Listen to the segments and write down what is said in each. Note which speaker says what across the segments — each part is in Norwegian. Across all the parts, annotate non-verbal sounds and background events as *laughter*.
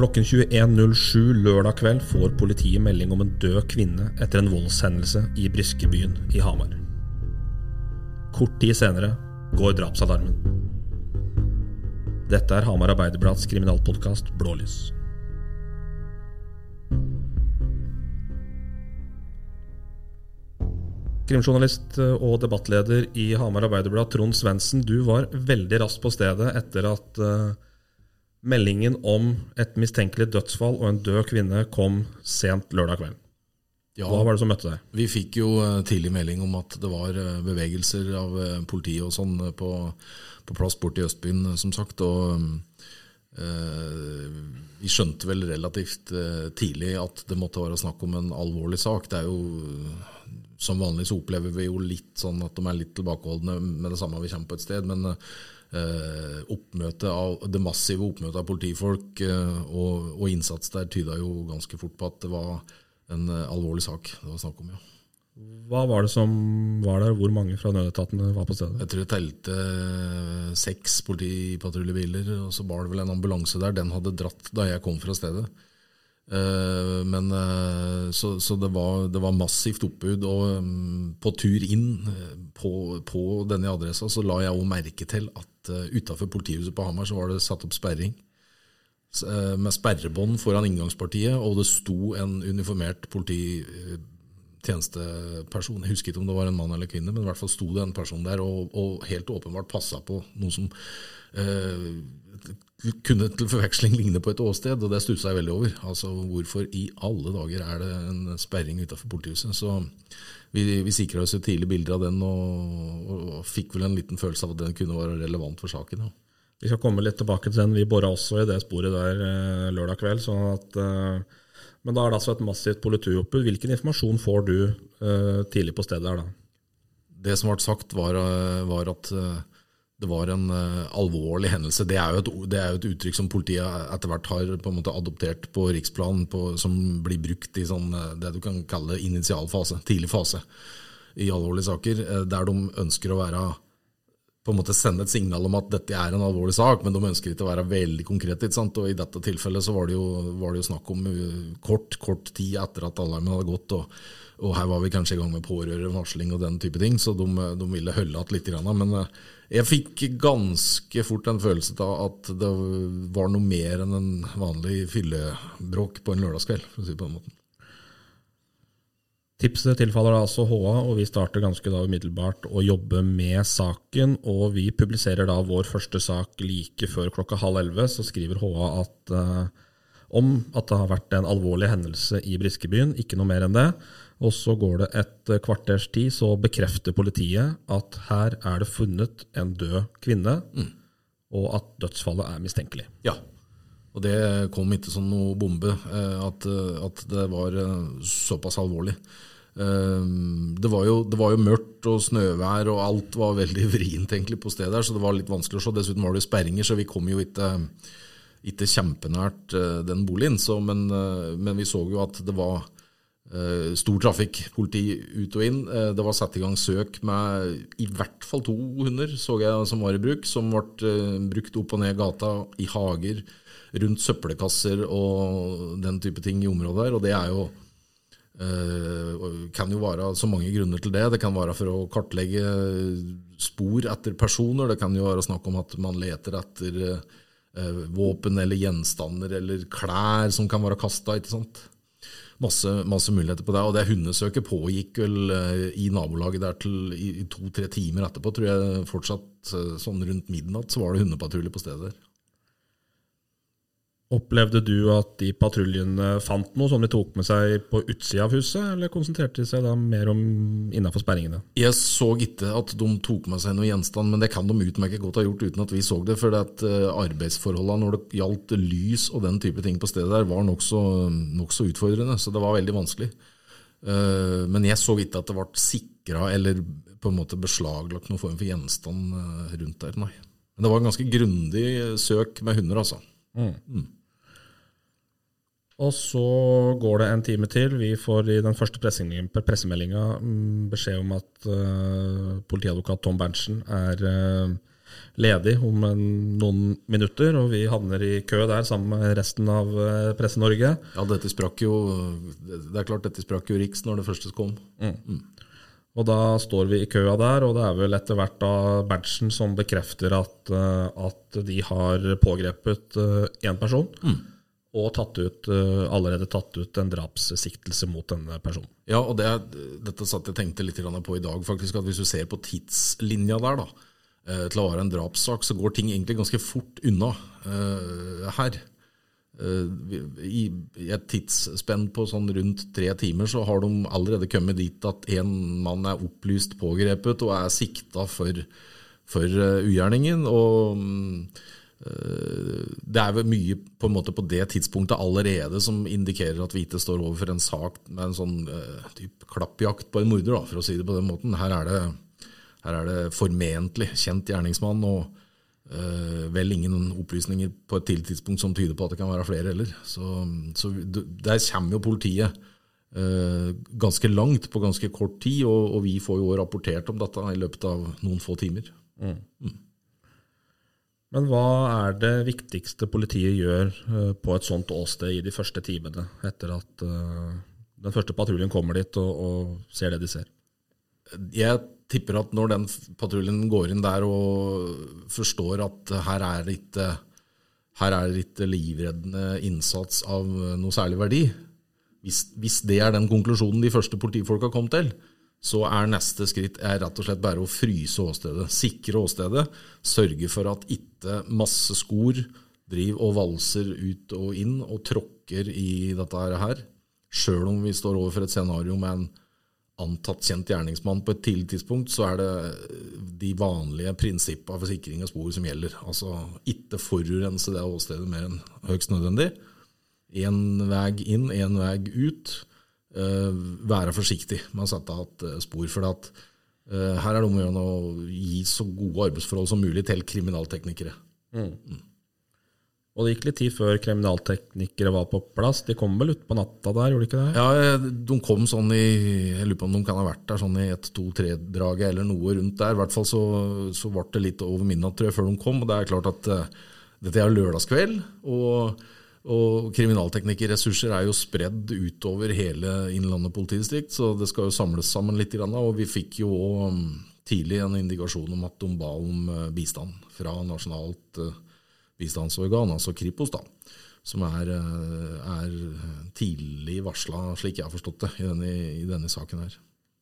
Speaker 1: Klokken 21.07 lørdag kveld får politiet melding om en død kvinne etter en voldshendelse i Briskebyen i Hamar. Kort tid senere går drapsalarmen. Dette er Hamar Arbeiderblads kriminalpodkast Blålys. Krimjournalist og debattleder i Hamar Arbeiderblad, Trond Svendsen, du var veldig raskt på stedet etter at uh, meldingen om et mistenkelig dødsfall og en død kvinne kom sent lørdag kveld.
Speaker 2: Ja,
Speaker 1: Hva var det som møtte deg?
Speaker 2: Vi fikk jo eh, tidlig melding om at det var eh, bevegelser av politiet og sånn på, på plass borte i Østbyen, som sagt. og eh, Vi skjønte vel relativt eh, tidlig at det måtte være snakk om en alvorlig sak. Det er jo som vanlig så opplever vi jo litt sånn at de er litt tilbakeholdne med det samme vi kommer på et sted. Men eh, oppmøtet av, det massive oppmøtet av politifolk eh, og, og, innsats der tyda jo ganske fort på at det var en eh, alvorlig sak det var snakk om, ja.
Speaker 1: Hva var det som var der? Hvor mange fra nødetatene var på stedet?
Speaker 2: Jeg tror jeg telte eh, seks politipatruljebiler, og så var det vel en ambulanse der. Den hadde dratt da jeg kom fra stedet. Eh, men, eh, så, så det, var, det, var, massivt oppbud. Og um, på tur inn eh, på, på denne adressa så la jeg òg merke til at uh, utafor politihuset på Hamar så var det satt opp sperring. Med sperrebånd foran inngangspartiet, og det sto en uniformert polititjenesteperson. Jeg husker ikke om det var en mann eller kvinne, men i hvert fall sto det en person der og, og helt åpenbart passa på noe som uh, kunne til forveksling ligne på et åsted, og det stussa jeg veldig over. Altså, Hvorfor i alle dager er det en sperring utafor politihuset? Så vi, vi sikra oss et tidlig bilde av den, og, og, fikk vel en liten følelse av at den kunne være relevant for saken. Ja.
Speaker 1: Vi skal komme litt tilbake til den. Vi bora også i det sporet der eh, lørdag kveld. sånn at, eh, men da er det altså et massivt politioppbud. Hvilken informasjon får du eh, tidlig på stedet her da?
Speaker 2: Det som ble sagt, var, var at det var en alvorlig hendelse. Det er, et, det er, jo et, uttrykk som politiet etter hvert har på en måte adoptert på riksplan, på, som blir brukt i sånn, det du kan kalle initialfase, tidlig fase, i alvorlige saker, uh, der de ønsker å være på en måte sende et signal om at dette er en alvorlig sak, men de ønsker ikke å være veldig konkrete. Og I dette tilfellet så var det jo, var det jo snakk om kort kort tid etter at alarmen hadde gått. og og her var vi kanskje i gang med pårørendevarsling og den type ting, så de, de ville holde igjen litt. Men jeg fikk ganske fort en følelse av at det var noe mer enn en vanlig fyllebråk på en lørdagskveld, for å si på den måten.
Speaker 1: Tipset tilfaller da altså HA, og vi starter ganske da umiddelbart å jobbe med saken. Og vi publiserer da vår første sak like før klokka halv elleve. Så skriver HA at, uh, om at det har vært en alvorlig hendelse i Briskebyen, ikke noe mer enn det. Og så går det et kvarters tid, så bekrefter politiet at her er det funnet en død kvinne, mm. og at dødsfallet er mistenkelig.
Speaker 2: Ja, og det kom ikke som noe bombe eh, at, at det var eh, såpass alvorlig. Eh, det var, jo, det var, jo, mørkt og snøvær, og alt var veldig *laughs* vrient egentlig på stedet, her, så det var litt vanskelig å se. Dessuten var det jo sperringer, så vi kom jo ikke, ikke kjempenært den boligen. Så, men, men, vi så jo at det var Uh, stor trafikk, politi ut og inn. Det var satt i gang søk med i hvert fall to hunder så jeg som var i bruk, som ble brukt opp og ned gata, i hager, rundt søppelkasser og den type ting i området her. Og det er jo kan jo være så mange grunner til det. Det kan være for å kartlegge spor etter personer. Det kan jo være snakk om at man leter etter våpen eller gjenstander eller klær som kan være kasta. Masse, masse, muligheter på det. Og det hundesøket pågikk vel eh, i nabolaget der til i, to-tre timer etterpå. Tror jeg fortsatt eh, sånn rundt midnatt så var det hundepatrulje på stedet der.
Speaker 1: Opplevde du at de patruljene fant noe som de tok med seg på utsida av huset, eller konsentrerte de seg da mer om innafor sperringene?
Speaker 2: Jeg så ikke at de tok med seg noe gjenstand, men det kan de utmerket godt ha gjort uten at vi så det. For at eh, arbeidsforholdene når det gjaldt lys og den type ting på stedet der, var nokså nok så utfordrende. Så det var veldig vanskelig. Eh, men jeg så ikke at det ble sikra eller på en måte beslaglagt noen form for gjenstand eh, rundt der, nei. Men det var en ganske grundig søk med hunder, altså. Mm. Mm.
Speaker 1: Og så går det en time til. Vi får i den første pressemeldinga mm, beskjed om at uh, politiadvokat Tom Berntsen er uh, ledig om en, noen minutter, og vi havner i kø der sammen med resten av uh, Presse-Norge.
Speaker 2: Ja, dette sprakk jo Det er klart, dette sprakk jo Riks når det første kom. Mm.
Speaker 1: Og da står vi i køa der, og det er vel etter hvert da Berntsen som bekrefter at, at de har pågrepet én person.
Speaker 2: Mm.
Speaker 1: Og tatt ut, eh, allerede tatt ut en drapssiktelse mot denne personen.
Speaker 2: Ja, og det, dette satt jeg tenkte litt på i dag, faktisk, at hvis du ser på tidslinja der, da, eh, til å være en drapssak, så går ting egentlig ganske fort unna uh, her. I, et tidsspenn på sånn rundt tre timer så har de allerede kommet dit at en mann er opplyst pågrepet og er sikta for, for ugjerningen. og mm, det er vel mye på, på det tidspunktet allerede som indikerer at Hvite står overfor en sak med en sånn uh, typ klappjakt på en morder, da, for å si det på den måten. Her er det, her er det formentlig kjent gjerningsmann. og Uh, vel ingen opplysninger på et tidlig tidspunkt som tyder på at det kan være flere heller. Så, så der kommer jo politiet uh, ganske langt på ganske kort tid, og, og, vi får jo rapportert om dette i løpet av noen få timer. Mm. Mm.
Speaker 1: Men hva er det viktigste politiet gjør uh, på et sånt åsted i de første timene, etter at den første patruljen kommer dit og, og ser det de ser?
Speaker 2: Jeg tipper at når den patruljen går inn der og forstår at her er det ikke, her er det ikke livreddende innsats av noe særlig verdi, hvis, hvis, det er den konklusjonen de første politifolka kom til, så er neste skritt er rett og slett bare å fryse åstedet. Sikre åstedet. Sørge for at ikke masse skor driver og valser ut og inn og tråkker i dette her. Sjøl om vi står overfor et scenario med en antatt kjent gjerningsmann på et tidlig tidspunkt, så er det de vanlige prinsippene for sikring av spor som gjelder. Altså ikke forurense det åstedet mer enn høyst nødvendig. Én vei inn, én vei ut. Uh, være forsiktig med å sette igjen eh, spor. For at, uh, her er det om å gjøre å gi så gode arbeidsforhold som mulig til kriminalteknikere. Mm. Mm.
Speaker 1: Og det gikk litt tid før kriminalteknikere var på plass. De kom vel utpå natta der, gjorde de ikke det?
Speaker 2: Ja, de kom sånn i Jeg lurer på om de kan ha vært der sånn i et, to, tre-draget eller noe rundt der. I hvert fall så, så ble det litt over midnatt tror jeg, før de kom. Og det er klart at uh, dette er lørdagskveld. og og kriminalteknikerressurser er jo spredd utover hele Innlandet politidistrikt, så det skal jo samles sammen litt. Og vi fikk jo òg mm, tidlig en indikasjon om at de ba om eh, bistand fra nasjonalt uh, bistandsorgan, altså Kripos, da, som er, eh, er tidlig varsla, slik jeg har forstått det, i denne, i denne, saken her.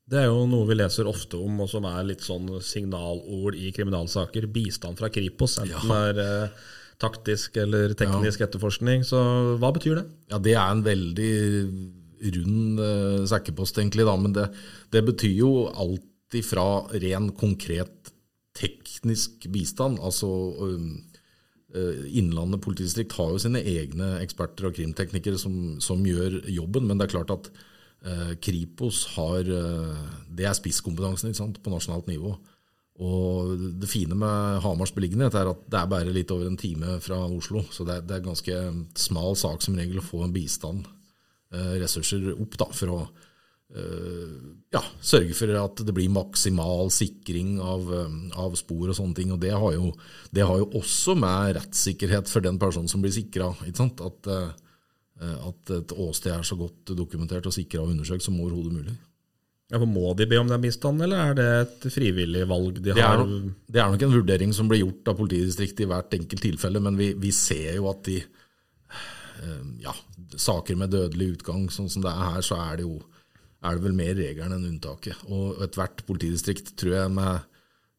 Speaker 1: Det er jo noe vi leser ofte om, og som er litt sånn signalord i kriminalsaker. Bistand fra Kripos, enten ja. er taktisk eller teknisk ja. etterforskning. Så hva betyr det?
Speaker 2: Ja, Det er en veldig rund uh, sekkepost, egentlig. da, Men det, det betyr jo alt ifra ren, konkret teknisk bistand, altså um, Eh, Innlandet politidistrikt har jo sine egne eksperter og krimteknikere som, som gjør jobben, men det er klart at uh, Kripos har uh, Det er spisskompetansen sant, på nasjonalt nivå. Og Det fine med Hamars beliggenhet er at det er bare litt over en time fra Oslo. Så det er, det er ganske smal sak som regel å få en bistand, eh, ressurser opp, da, for å Eh, ja, sørge for at det blir maksimal sikring av, eh, av, spor og sånne ting. Og det har, jo, det har, jo, også med rettssikkerhet for den personen som blir sikra. At, eh, at et åsted er så godt dokumentert og sikra og undersøkt som overhodet mulig.
Speaker 1: Ja, må de be om den bistanden, eller er det et frivillig valg de
Speaker 2: det
Speaker 1: har?
Speaker 2: Er, det er nok en vurdering som blir gjort av politidistriktet i hvert enkelt tilfelle, men vi, vi ser jo at de ja, saker med dødelig utgang, sånn som det er her, så er det jo er det vel mer regelen enn unntaket. Og ethvert politidistrikt, tror jeg, med, eh,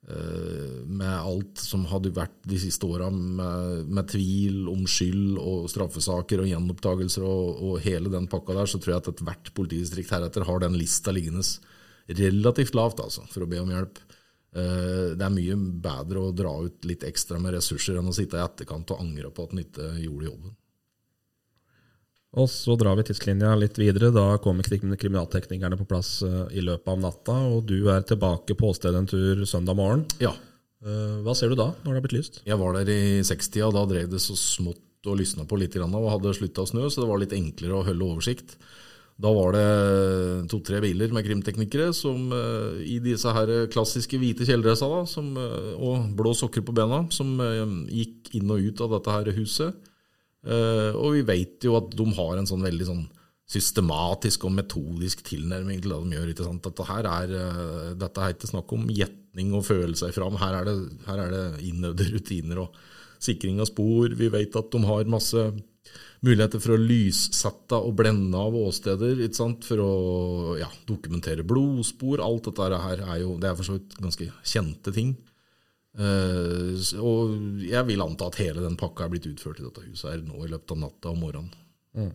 Speaker 2: med, alt som hadde vært de siste åra, med, med, tvil om skyld og straffesaker og gjenopptagelser og, og, hele den pakka der, så tror jeg at ethvert politidistrikt heretter har den lista liggende relativt lavt, altså, for å be om hjelp. Eh, det er mye bedre å dra ut litt ekstra med ressurser enn å sitte i etterkant og angre på at en ikke gjorde jobben.
Speaker 1: Og så drar vi tidslinja litt videre. Da kommer kriminalteknikerne på plass eh, i løpet av natta, og du er tilbake på åstedet en tur søndag morgen.
Speaker 2: Ja.
Speaker 1: Eh, hva ser du da, når det har blitt lyst?
Speaker 2: Jeg var der i 60-tida, og da drev det så smått og lysna på litt, og hadde slutta å snø, så det var litt enklere å holde oversikt. Da var det to-tre biler med krimteknikere som eh, i disse her klassiske hvite kjeledressa og blå sokker på bena, som gikk inn og ut av dette her huset. Eh, og vi vet jo at de har en sånn veldig sånn systematisk og metodisk tilnærming til det de gjør. ikke sant? Dette her er, eh, dette er ikke snakk om gjetning og føle seg fram. Her er det, her er det innøvde rutiner og sikring av spor. Vi vet at de har masse muligheter for å lyssette og blende av åsteder ikke sant? for å ja, dokumentere blodspor. Alt dette her er jo det er for så vidt ganske kjente ting. Eh, og jeg vil anta at hele den pakka er blitt utført i dette huset her nå i løpet av natta og morgenen.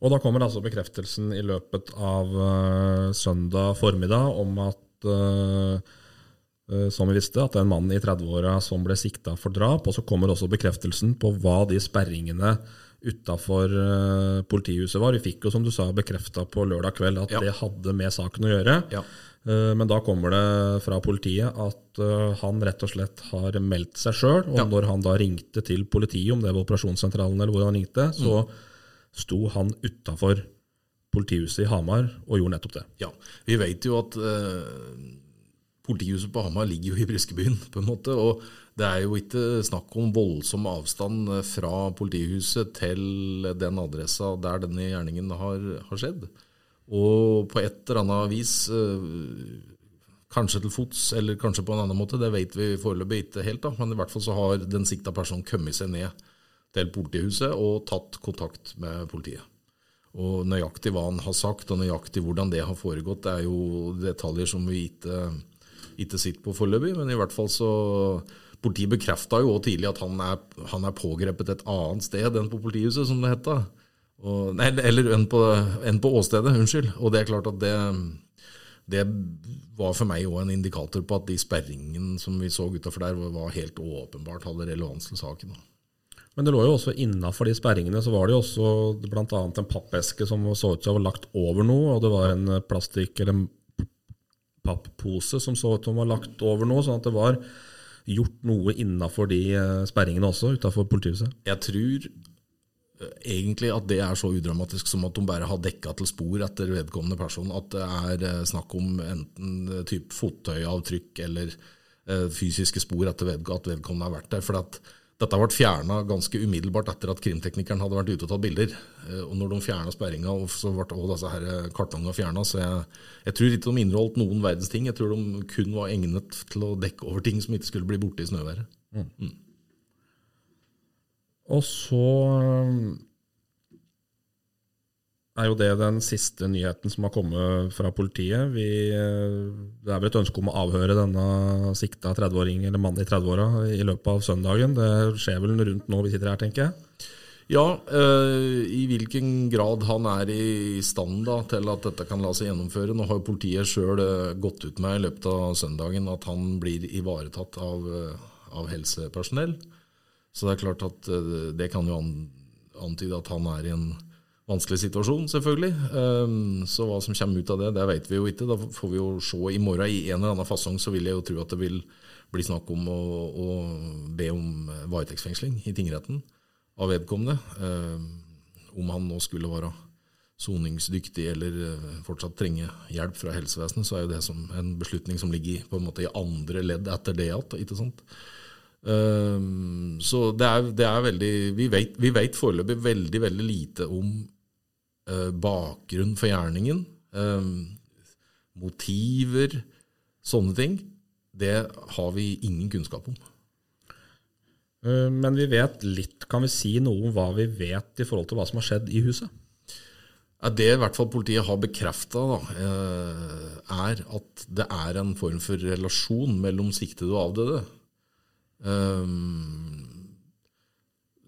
Speaker 1: Og da kommer altså bekreftelsen i løpet av uh, søndag formiddag om at uh, uh, som vi visste, at det er en mann i 30-åra som ble sikta for drap. Og så kommer også bekreftelsen på hva de sperringene utafor politihuset var. Vi fikk jo, som du sa, bekrefta på lørdag kveld at
Speaker 2: Ja.
Speaker 1: det hadde med saken å gjøre.
Speaker 2: Ja.
Speaker 1: Eh, Men da kommer det fra politiet at eh, han rett og slett har meldt seg sjøl. Og
Speaker 2: Ja.
Speaker 1: når han da ringte til politiet, om det var operasjonssentralen eller hvor han ringte, så sto han utafor politihuset i Hamar og gjorde nettopp det.
Speaker 2: Ja, Vi vet jo at eh, politihuset på Hamar ligger jo i Briskebyen, *laughs* på en måte. Og det er jo ikke snakk om voldsom avstand eh, fra politihuset til den adressa der denne gjerningen har, har skjedd. Og på et eller annet vis, eh, kanskje til fots eller kanskje på en annen måte, det vet vi foreløpig ikke helt, da, men i hvert fall så har den sikta personen kommet seg ned til politihuset og tatt kontakt med politiet. Og nøyaktig hva han har sagt, og nøyaktig hvordan det har foregått, det er jo detaljer som vi ikke, ikke sitter på foreløpig. Men i hvert fall så Politiet bekrefta jo òg tidlig at han er, han er pågrepet et annet sted enn på politihuset, som det heta. Og, nei, eller enn på, enn på åstedet, unnskyld. Og det er klart at det, det var for meg òg en indikator på at de sperringene som vi så utafor der, var helt åpenbart hadde relevans til saken.
Speaker 1: Men det lå jo også innafor de sperringene så var det jo også bl.a. en pappeske som så ut til å ha lagt over noe, og det var en plastikk eller en pappose som så ut til å ha lagt over noe, sånn at det var gjort noe innafor de eh, sperringene også, utafor politihuset.
Speaker 2: Jeg tror egentlig at det er så udramatisk som at de bare har dekka til spor etter vedkommende person. At det er eh, snakk om enten type typ fottøyavtrykk eller eh, fysiske spor etter at vedkommende har vært der. For at dette ble fjerna ganske umiddelbart etter at krimteknikeren hadde vært ute og tatt bilder. Eh, Og når de fjerna sperringa, så ble også disse her eh, kartongene fjerna, så jeg, jeg tror ikke de inneholdt noen verdens ting. Jeg tror de kun var egnet til å dekke over ting som ikke skulle bli borte i snøværet.
Speaker 1: Og så eh, er jo det den siste nyheten som har kommet fra politiet. Vi, eh, det er vel et ønske om å avhøre denne sikta 30-åring, eller mannen i 30-åra i løpet av søndagen. Det skjer vel rundt nå vi sitter her, tenker jeg.
Speaker 2: Ja, eh, i hvilken grad han er i stand da, til at dette kan la seg gjennomføre. Nå har jo politiet sjøl gått ut med i løpet av søndagen at han blir ivaretatt av, eh, av helsepersonell. Så det er klart at eh, det kan jo antyde at han er i en vanskelig situasjon, selvfølgelig. Eh, Så hva som kommer ut av det, det vet vi jo ikke. Da får vi jo se i morgen. I en eller annen fasong så vil jeg jo tro at det vil bli snakk om å, å be om varetektsfengsling i tingretten av vedkommende. Eh, om han nå skulle være soningsdyktig eller eh, fortsatt trenge hjelp fra helsevesenet, så er jo det en beslutning som ligger på en måte i andre ledd etter det igjen. Ikke? Eh, så det er, det er veldig Vi vet, vi vet foreløpig veldig, veldig lite om eh, bakgrunn for gjerningen. eh, motiver, sånne ting. Det har vi ingen kunnskap om.
Speaker 1: Eh, Men vi vet litt. Kan vi si noe om hva vi vet i forhold til hva som har skjedd i huset?
Speaker 2: Det i hvert fall politiet har bekrefta, er at det er en form for relasjon mellom siktede og avdøde. Ehm,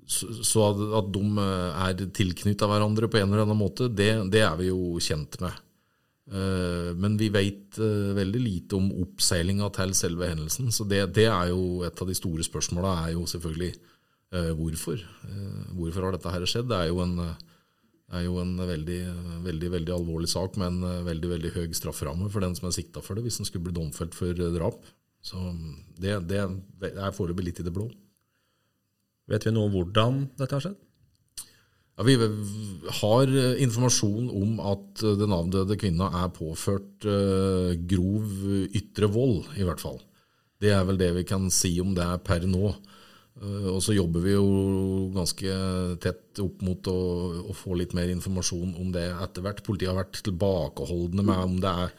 Speaker 2: Så at de er tilknytta hverandre på en eller annen måte, det, det er vi jo kjent med. Eh, Men vi vet eh, veldig lite om oppseilinga til selve hendelsen. Så det, det er jo et av de store spørsmåla er jo selvfølgelig eh, hvorfor. Eh, Hvorfor har dette her skjedd? Det er jo en, er jo en veldig, veldig, veldig alvorlig sak med en eh, veldig veldig høy strafferamme for den som er sikta for det, hvis den skulle bli domfelt for drap. Så det, det er foreløpig litt i det blå.
Speaker 1: Vet vi noe om hvordan dette har skjedd?
Speaker 2: Ja, vi har informasjon om at den avdøde kvinna er påført uh, grov ytre vold, i hvert fall. Det er vel det vi kan si om det er per nå. Uh, og så jobber vi jo ganske tett opp mot å, å, få litt mer informasjon om det etter hvert. Politiet har vært tilbakeholdne med om det er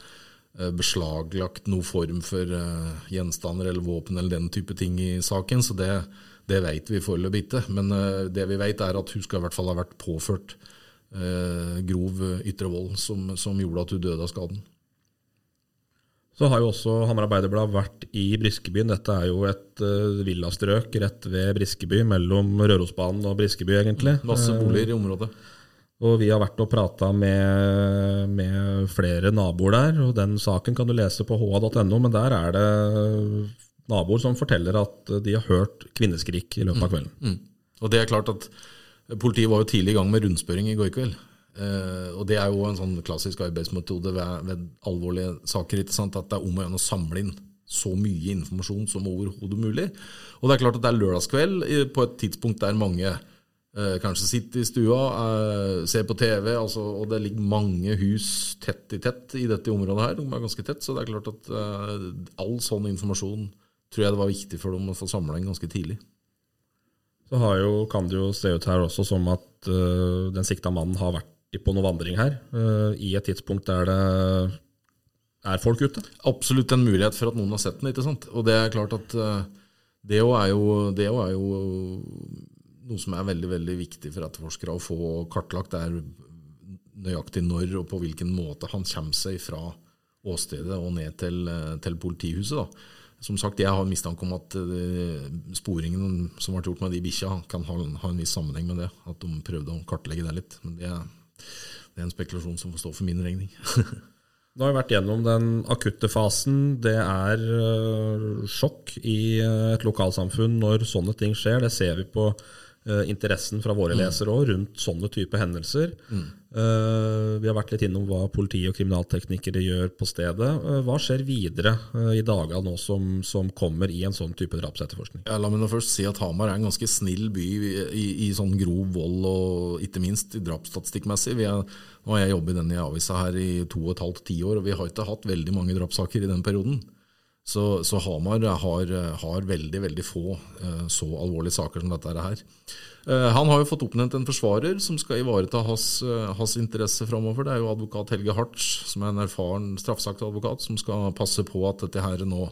Speaker 2: beslaglagt noen form for gjenstander eller våpen eller den type ting i saken. Så det, det vet vi foreløpig ikke, men uh, det vi vet er at hun skal i hvert fall ha vært påført uh, grov ytre vold som, som, gjorde at hun døde av skaden.
Speaker 1: Så har jo også Hamar Arbeiderblad vært i Briskebyen. Dette er jo et uh, villastrøk rett ved Briskeby, mellom Rørosbanen og Briskeby, egentlig.
Speaker 2: Masse boliger i området.
Speaker 1: Og vi har vært og prata med, med, flere naboer der, og den saken kan du lese på ha.no, men der er det naboer som forteller at de har hørt kvinneskrik i løpet av kvelden. Mm.
Speaker 2: Mm. Og det er klart at Politiet var jo tidlig i gang med rundspørring i går kveld. Eh, og Det er jo en sånn klassisk arbeidsmetode ved, ved alvorlige saker. At det er om å gjøre å samle inn så mye informasjon som overhodet mulig. Og det er klart at det er lørdagskveld på et tidspunkt der mange eh, kanskje sitte i stua, se på TV, altså, og det ligger mange hus tett i tett i dette området her. De er ganske tett, så det er klart at eh, all sånn informasjon tror jeg det var viktig for dem å få samla inn ganske tidlig.
Speaker 1: Så jo, kan det jo se ut her også som at uh, den sikta mannen har vært på noe vandring her, uh, i et tidspunkt der det er folk ute?
Speaker 2: Absolutt en mulighet for at noen har sett den. ikke sant? Og det er klart at uh, det òg er, er, jo noe som er veldig veldig viktig for etterforskere å få kartlagt. Er nøyaktig når og på hvilken måte han kommer seg fra åstedet og ned til, til politihuset. da. Som sagt, jeg har mistanke om at uh, sporingen som ble gjort med de bikkja, kan ha, ha, en viss sammenheng med det. At de prøvde å kartlegge det litt. Men det er, det er en spekulasjon som får stå for min regning. *laughs*
Speaker 1: Nå har vi vært gjennom den akutte fasen. Det er uh, sjokk i et lokalsamfunn når sånne ting skjer. Det ser vi på interessen fra våre mm. lesere òg rundt sånne type hendelser. Mm. Uh, vi har vært litt innom hva politi og kriminalteknikere gjør på stedet. Uh, hva skjer videre i dagene nå som, som, kommer i en sånn type drapsetterforskning?
Speaker 2: Ja, la meg nå først si at Hamar er en ganske snill by i, i, i sånn grov vold, og ikke minst drapsstatistikkmessig. nå har jeg jobbet i denne avisa her i to og et halvt tiår, og vi har ikke hatt veldig mange drapssaker i den perioden. Så, så Hamar har, har, veldig veldig få så alvorlige saker som dette her. Eh, han har jo fått oppnevnt en forsvarer som skal ivareta hans, eh, hans interesse framover. Det er jo advokat Helge Hartz, som er en erfaren straffesaksadvokat, som skal passe på at dette her nå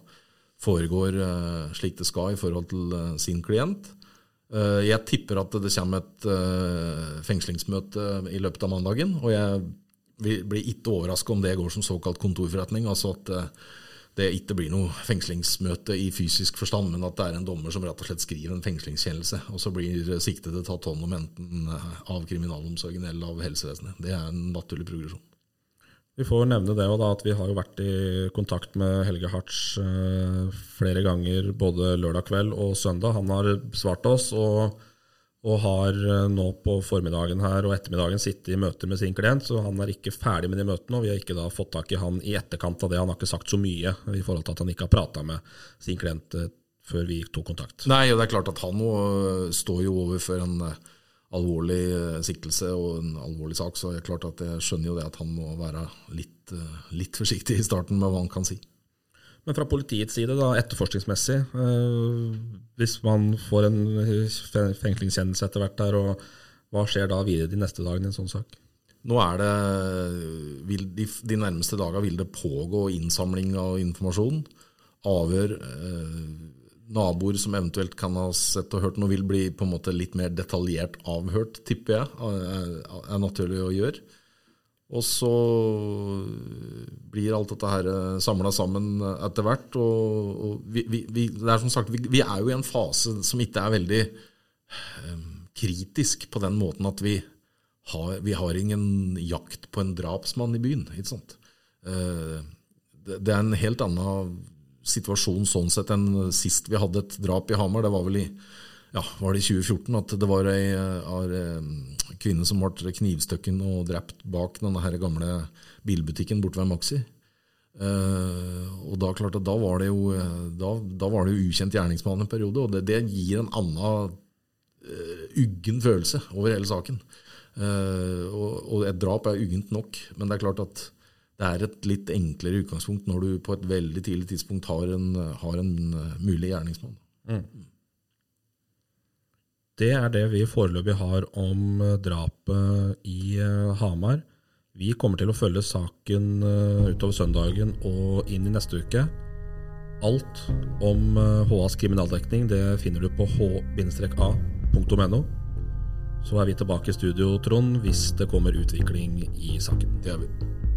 Speaker 2: foregår eh, slik det skal i forhold til sin klient. Jeg tipper at det kommer et fengslingsmøte i løpet av mandagen. Og jeg blir ikke overraska om det går som såkalt kontorforretning. altså at det ikke blir noe fengslingsmøte i fysisk forstand, men at det er en dommer som rett og slett skriver en fengslingskjennelse, og så blir siktede tatt hånd om enten eh, av kriminalomsorgen eller av helsevesenet. Det er en naturlig progresjon.
Speaker 1: Vi får nevne det da, at vi har jo vært i kontakt med Helge Hartz eh, flere ganger både lørdag kveld og søndag. Han har svart oss. og og har eh, nå på formiddagen her og ettermiddagen sittet i møter med sin klient, så han er ikke ferdig med de møtene. og Vi har ikke da fått tak i han i etterkant av det. Han har ikke sagt så mye i forhold til at han ikke har prata med sin klient eh, før vi tok kontakt.
Speaker 2: Nei, og det er klart at han òg står jo overfor en alvorlig siktelse og en alvorlig sak, så det er klart at jeg skjønner jo det at han må være litt, litt forsiktig i starten med hva han kan si.
Speaker 1: Men fra politiets side, da, etterforskningsmessig, øh, hvis man får en fengslingskjennelse etter hvert der, og hva skjer da videre de neste dagene i en sånn sak?
Speaker 2: Nå er det, de, de, nærmeste dagene vil det pågå innsamling av informasjon. Avhør. Eh, naboer som eventuelt kan ha sett og hørt noe, vil bli på en måte litt mer detaljert avhørt, tipper jeg. Er, er naturlig å gjøre. Og så blir alt dette her eh, samla sammen etter hvert. Og, og vi, vi, det er som sagt, vi, vi, er jo i en fase som ikke er veldig um, kritisk på den måten at vi har, vi har ingen jakt på en drapsmann i byen. ikke sant? Uh, det, det, er en helt annen situasjon sånn sett enn sist vi hadde et drap i Hamar. Det var vel i ja, var det i 2014 at det var ei, ei kvinne som ble knivstøkken og drept bak denne her gamle bilbutikken borte ved Maxi. Uh, og da, klart da, var det jo, da, da var det jo ukjent gjerningsmann en periode, og det, det, gir en annen uh, uggen følelse over hele saken. Uh, og, og, et drap er uggent nok, men det er klart at det er et litt enklere utgangspunkt når du på et veldig tidlig tidspunkt har en, har en mulig gjerningsmann. Mm.
Speaker 1: Det er det vi foreløpig har om drapet i Hamar. Vi kommer til å følge saken utover søndagen og inn i neste uke. Alt om HAs eh, kriminaldekning det finner du på h-a.no. Så er vi tilbake i studio, Trond, hvis det kommer utvikling i saken.
Speaker 2: Det er vi.